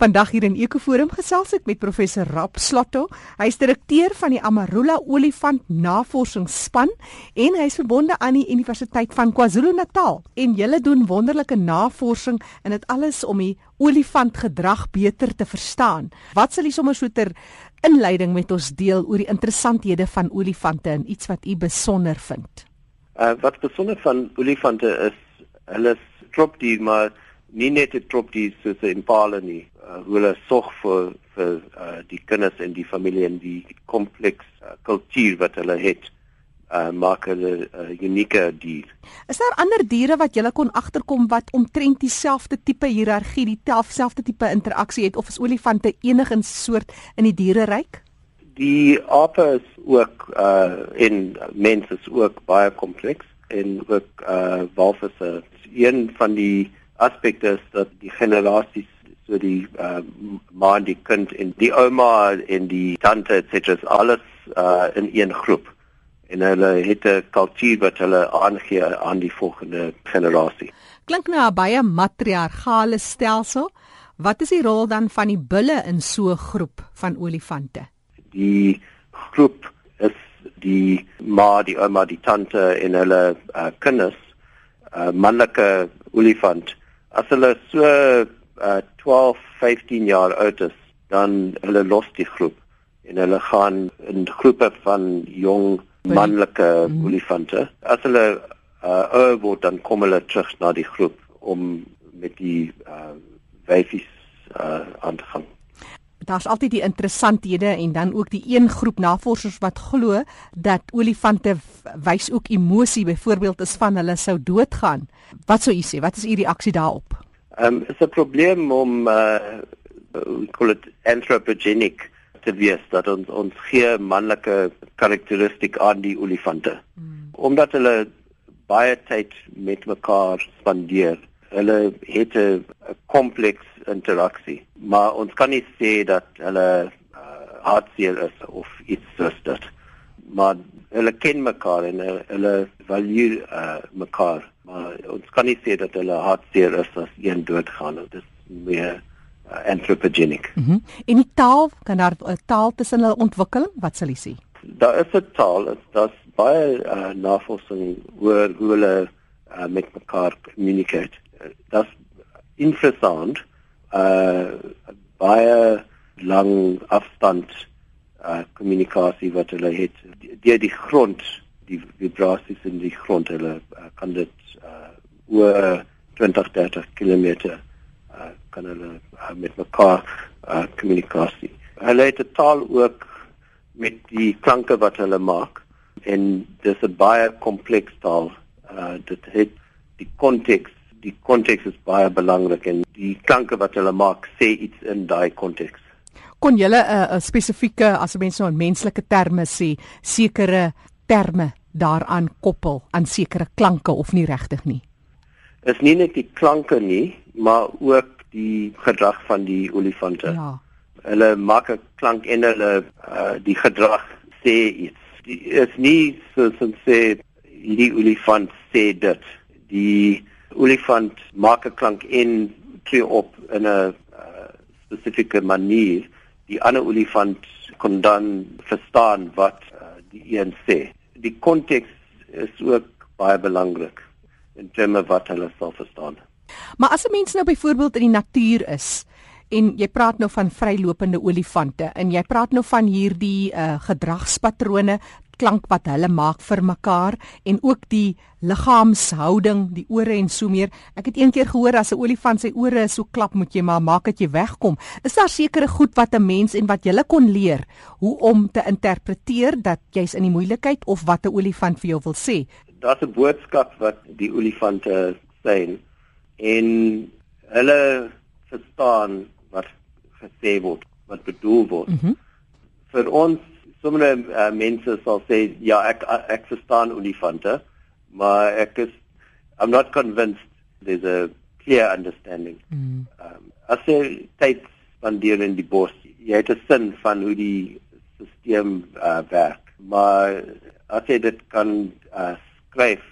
Vandag hier in Ekoforum gesels ek met professor Rap Slotto. Hy is direkteur van die Amarula Olifant Navorsingsspan en hy is verbonde aan die Universiteit van KwaZulu-Natal. En hulle doen wonderlike navorsing in dit alles om die olifantgedrag beter te verstaan. Wat sal jy sommer so ter inleiding met ons deel oor die interessanthede van olifante en iets wat u besonder vind? Uh, wat besonder van olifante is hulle trop die maar nie net 'n trop die soos 'n impala nie uh, hoe hulle sorg vir vir uh, die kinders en die familie en die kompleks uh, kultuur wat hulle het uh, maak hulle 'n uh, unieke dier. Is daar ander diere wat jy kon agterkom wat omtrent dieselfde tipe hiërargie, dieselfde tipe interaksie het of is olifante enigsins soort in die diereryk? Die ape is ook uh in mense is ook baie kompleks en ook uh walvisse. Een van die aspekte is dat die generasies so die uh, ma en die kind en die ouma en die tante et cetera alles uh, in een groep en hulle het 'n kultuur wat hulle aangee aan die volgende generasie. Klink nou 'n baie matriargale stelsel. Wat is die rol dan van die bulle in so 'n groep van olifante? Die groep is die ma, die ouma, die tante en hulle uh, kinders, uh, manlike olifant As hulle so uh, 12, 15 jaar oud is, dan hulle los die groep en hulle gaan in groepe van jong manlike mm. olifante. As hulle uh, ouer word, dan kom hulle terug na die groep om met die uh, wyfies uh, aan te gaan daar's altyd die interessanthede en dan ook die een groep navorsers wat glo dat olifante wys ook emosie byvoorbeeld as van hulle sou doodgaan. Wat sou u sê? Wat is u reaksie daarop? Ehm um, is 'n probleem om uh call it anthropogenic te wees dat ons ons gee manlike karakteristiek aan die olifante. Hmm. Omdat hulle baie tyd met mekaar spandeer. Hulle het 'n kompleks interaksie. Maar ons kan nie sê dat hulle uh, hartseer is of iets soos dit. Maar hulle ken mekaar en hulle, hulle value uh, mekaar. Maar ons kan nie sê dat hulle hartseer is as een doodgaan. Dit is meer uh, anthropogenic. Mm -hmm. En die taal, kan daar 'n taal tussen hulle ontwikkel? Wat sal jy sê? Daar is 'n taal, dit's baie uh, navorsing oor hoe hulle uh, met mekaar communicate. Uh, dit's interessant uh baie lang afstand uh kommunikasie wat hulle het deur die grond die vibrasies in die grond hulle uh, kan dit uh oor 20 30 km uh kan hulle uh, met mekaar uh kommunikasie hulle het 'n taal ook met die klanke wat hulle maak. En dis 'n baie kompleks taal. Uh dit het die konteks die konteks is baie belangrik en die klanke wat hulle maak sê iets in daai konteks. Kon jy 'n uh, spesifieke as mense nou in menslike terme sê sekere terme daaraan koppel aan sekere klanke of nie regtig nie? Is nie net die klanke nie, maar ook die gedrag van die olifante. Ja. Hulle maak 'n klank en hulle uh, die gedrag sê iets. Die is nie so so sê die olifant sê dit. Die olifant maak 'n klank en tree op in 'n uh, spesifieke manier. Die ander olifant kon dan verstaan wat uh, die een sê. Die konteks is ook baie belangrik in terme wat hulle sal verstaan. Maar as 'n mens nou byvoorbeeld in die natuur is en jy praat nou van vrylopende olifante en jy praat nou van hierdie uh, gedragspatrone klank wat hulle maak vir mekaar en ook die liggaamshouding, die ore en so meer. Ek het eendag gehoor as 'n olifant sy ore so klap, moet jy maar maak dat jy wegkom. Is daar sekere goed wat 'n mens en wat jy kon leer hoe om te interpreteer dat jy's in die moeilikheid of wat 'n olifant vir jou wil sê? Daar's 'n boodskap wat die olifante sê en hulle verstaan wat gesê word, wat bedoel word. Mm -hmm. Vir ons sommige uh, mense sal sê ja ek ek verstaan olifante maar ek is I'm not convinced there's a clear understanding. Mm. Um, as jy tyd spandeer in die bos, jy het 'n sin van hoe die stelsel uh, werk. Maar as jy dit kan uh, skryf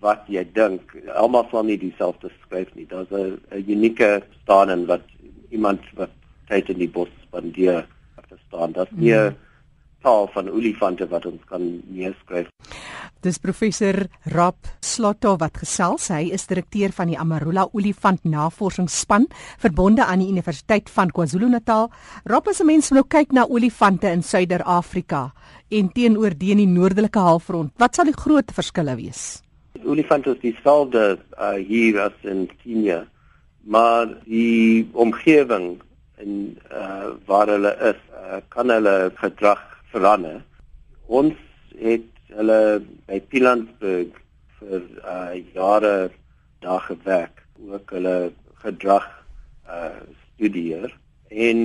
wat jy dink, almal sal nie dieselfde skryf nie. Daar's 'n unieke staan en wat iemand wat tyd in die bos spandeer verstaan. Dat nie mm. Taal van olifante wat ons kan neerskryf. Dis professor Rap Slotto wat gesels. Hy is direkteur van die Amarula Olifant Navorsingsspan verbonde aan die Universiteit van KwaZulu-Natal. Rap is 'n mens wat nou kyk na olifante in Suider-Afrika en teenoor die in die noordelike halfrond. Wat sal die groot verskille wees? Olifante is dieselfde uh, hier as in Kenia, maar die omgewing en uh, waar hulle is, uh, kan hulle gedrag verander. Ons het hulle by Pilansburg vir uh, jare daar gewerk, ook hulle gedrag uh, studeer en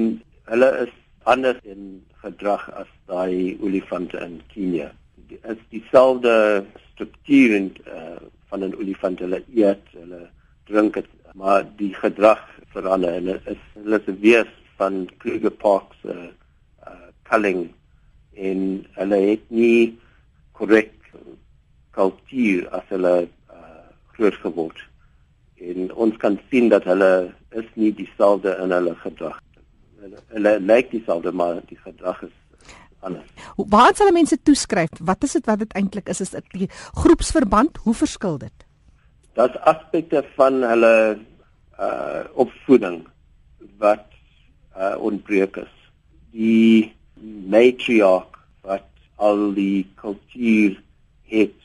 hulle is anders in gedrag as daai olifante in Kenia. Dit is dieselfde struktuur en uh, van 'n olifant hulle eet, hulle drink het, maar die gedrag verander en dit is hulle se wees van Kruger Park se uh, uh, culling en hulle het nie korrek kultuur as hulle uh, groot geword en ons kan sien dat hulle is nie dieselfde in hulle gedrag hulle, hulle lyk dieselfde maar die gedrag is anders. Waar sal mense toeskryf? Wat is dit wat dit eintlik is? Is dit die groepsverband? Hoe verskil dit? Daar's aspekte van hulle uh opvoeding wat uh onbreek is. Die matriarch al die kultuur het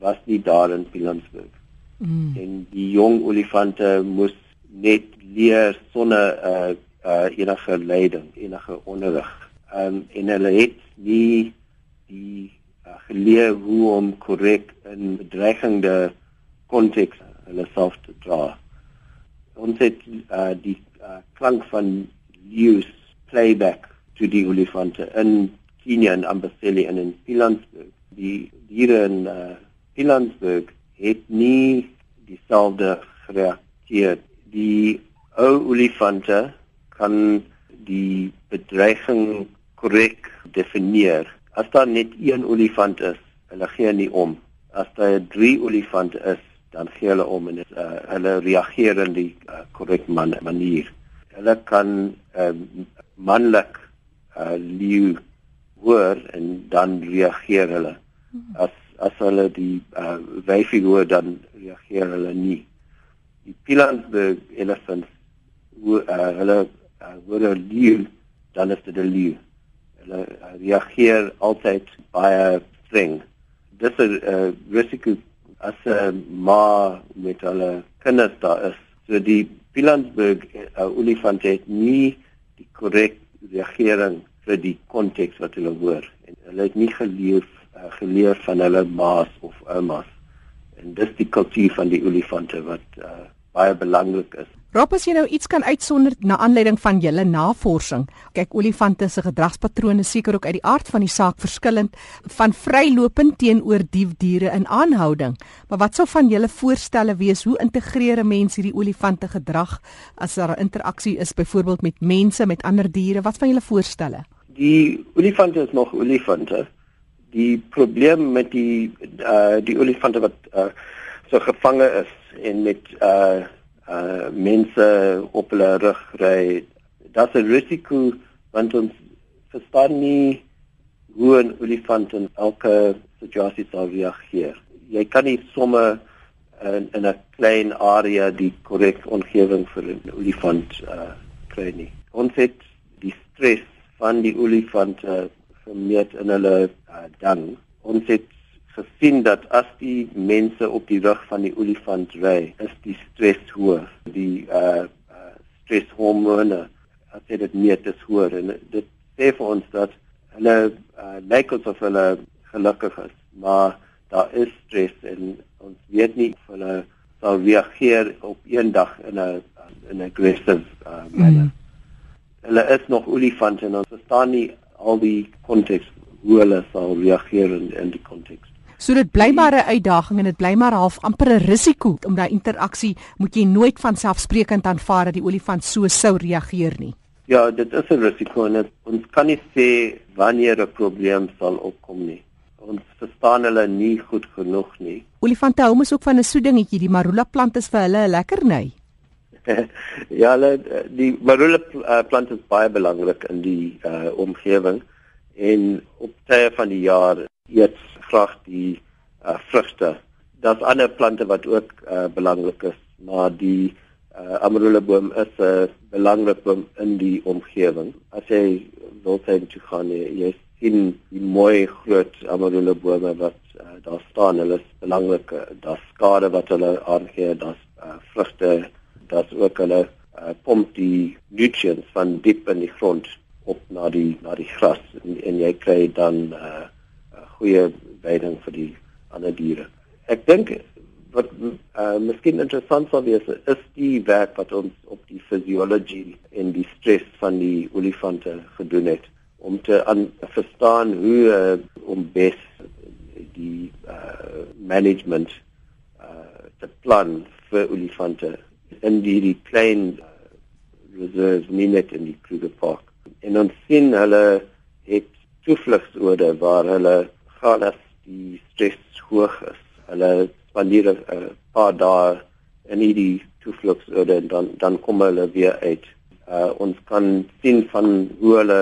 was nie daar in Pilansburg. Mm. En die jong olifante moes net leer sonder uh uh enige leiding, enige onderrig. Um en hulle het nie die uh, geleer hoe om korrek in bedreigende konteks hulle self te dra. Ons het uh die uh, klank van leeu's playback to die olifante in Kenia en Amboseli en in Pilansburg. Die diere in uh, Pilansburg het nie dieselfde gereageer. Die ou olifante kan die bedreiging korrek definieer. As daar net een olifant is, hulle gee nie om. As daar 3 olifante is, dan gee hulle om en uh, hulle reageer in die korrek uh, man manier. Hulle kan uh, manlik uh, leeu hoor en dan reageer hulle. As as hulle die uh, wyfie hoor dan reageer hulle nie. Die Pilansburg elephants hoe uh, hulle uh, hoor 'n leeu dan is dit 'n leeu. Hulle uh, reageer altyd baie streng. Dis 'n uh, risiko as 'n ma met hulle kinders daar is. So die Pilansburg uh, olifant het nie die korrekte reagering vir die konteks wat hulle hoor en hulle het nie geleef uh, geleer van hulle maas of oumas en dis die kultuur van die olifante wat uh, baie belangrik is Rob as jy nou iets kan uitsonder na aanleiding van julle navorsing. Kyk, olifante se gedragspatrone seker ook uit die aard van die saak verskillend van vrylopend teenoor diefdiere in aanhouding. Maar wat sou van julle voorstelle wees hoe integreer 'n mens hierdie olifante gedrag as daar 'n interaksie is byvoorbeeld met mense, met ander diere? Wat van julle voorstelle? Die olifante is nog olifante. Die probleem met die uh die olifante wat uh so gevange is en met uh uh mense op hulle rug ry. Dit's 'n risiko want ons verstaan nie hoe 'n olifant in elke situasie sal reageer. Jy kan nie sommer in in 'n klein area die korrekte omgewing vir 'n olifant uh kry nie. Ons het die stres van die olifant uh, vermeer in hulle uh, dan. Ons het gesien dat as die mense op die rug van die olifant ry, is die stres hoër. Die uh, uh streshormone as dit meer te hoor en dit sê vir ons dat hulle uh, lyk asof hulle gelukkig is, maar daar is stres en ons weet nie of hulle sal reageer op een dag in 'n in 'n aggressive uh, manner. Mm. Hulle is nog olifante en ons verstaan nie al die konteks hoe hulle sal reageer in in die konteks. So dit bly maar 'n uitdaging en dit bly maar half amper 'n risiko om daai interaksie moet jy nooit van selfsprekend aanvaar dat die olifant so sou reageer nie. Ja, dit is 'n risiko en het, ons kan nie sê wanneer 'n probleem sal opkom nie. Ons verstaan hulle nie goed genoeg nie. Olifante hou mos ook van 'n soet dingetjie, die marula plant is vir hulle 'n lekker ja, die marula uh, plant is baie belangrik in die uh, omgewing en op tye van die jaar eet graag die uh, vrugte. Daar's ander plante wat ook uh, belangrik is, maar die uh, amarula boom is 'n uh, belangrike boom in die omgewing. As jy wil sê jy gaan jy sien die mooi groot amarula bome wat uh, daar staan, hulle is belangrik. Daar's skade wat hulle aangee, daar's uh, vrugte, daar's ook hulle uh, pomp die nutrients van diep in die grond op na die na die gras en, en jy kry dan 'n uh, goeie veiding vir die ander diere. Ek dink wat uh, miskien interessant sou wees is die werk wat ons op die fisiologie en die stres van die olifante gedoen het om te aan verstaan hoe uh, om bes die uh, management uh, te plan vir olifante in die, die klein uh, reserves nie net in die Kruger Park en ons sien hulle het toevlugsoorde waar hulle gaan as die stres hoog is. Hulle spandeer 'n paar dae in hierdie toevlugsoorde en dan dan kom hulle weer uit. Uh, ons kan sien van hoe hulle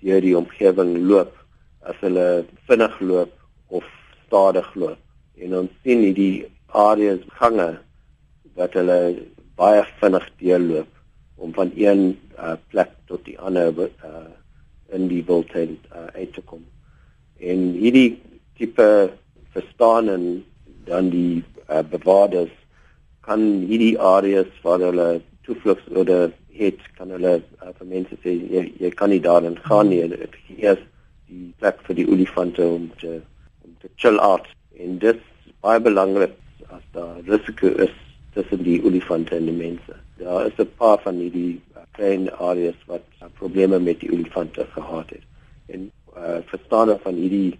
deur die omgewing loop as hulle vinnig loop of stadig loop. En ons sien hierdie areas gange wat hulle baie vinnig deurloop om van een uh, plek tot die ander uh, in die wildtuin uh, uit te kom. En hierdie tipe verstaan en dan die uh, bewaarders kan hierdie areas waar hulle toevlugs oor het kan hulle uh, vir mense sê jy, jy kan nie daarin gaan nie. Dit is die plek vir die olifante om te om te chill out. En dit is baie belangrik as daar risiko is tussen die olifante en die mense. Daar is 'n paar van hierdie uh, klein areas wat uh, probleme met die olifante gehad het. En uh, verstaan van hierdie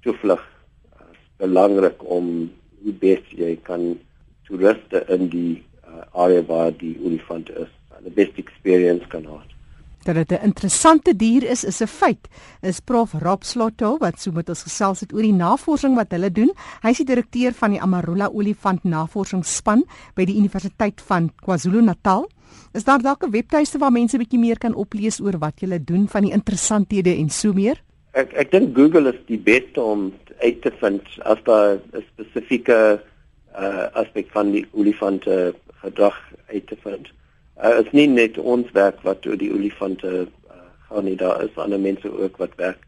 toevlug uh, belangrik om hoe bes jy kan toeriste in die uh, area waar die olifante is, the best experience kan hê. Dat dit 'n interessante dier is, is 'n feit. Is Prof Rob Slotto wat so met ons gesels het oor die navorsing wat hulle doen. Hy is die direkteur van die Amarula Olifant Navorsingsspan by die Universiteit van KwaZulu-Natal. Is daar dalk 'n webtuiste waar mense bietjie meer kan oplees oor wat julle doen van die interessanthede en so meer? Ek ek dink Google is die beste om uit te vind as daar 'n spesifieke uh, aspek van die olifante gedrag uit te vind. Uh, is nie net ons werk wat oor die olifante uh, gaan nie, daar is ander mense ook wat werk.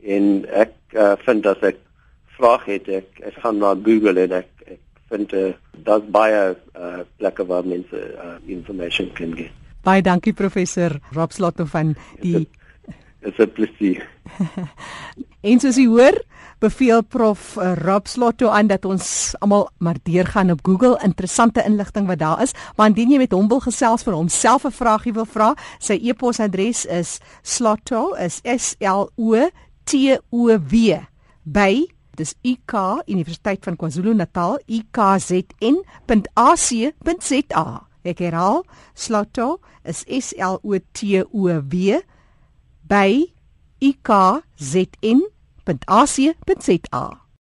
En ek uh, vind as ek vrae het, ek, ek gaan na Google en ek, ek vind uh, daar's baie uh, plekke waar mense uh, information kan gee. Baie dankie professor Rob Slotto van die Dit is 'n plesier. en soos jy hoor, beveel prof uh, Rob Slotto aan dat ons almal maar deurgaan op Google interessante inligting wat daar is. Maar indien jy met hom wil gesels vir homself 'n vraagie wil vra, sy e-posadres is slotto is s l o t o w by dis UK Universiteit van KwaZulu-Natal ikzn.ac.za. Ek herhaal, slotto is s l o t o w by ikzn.ac.za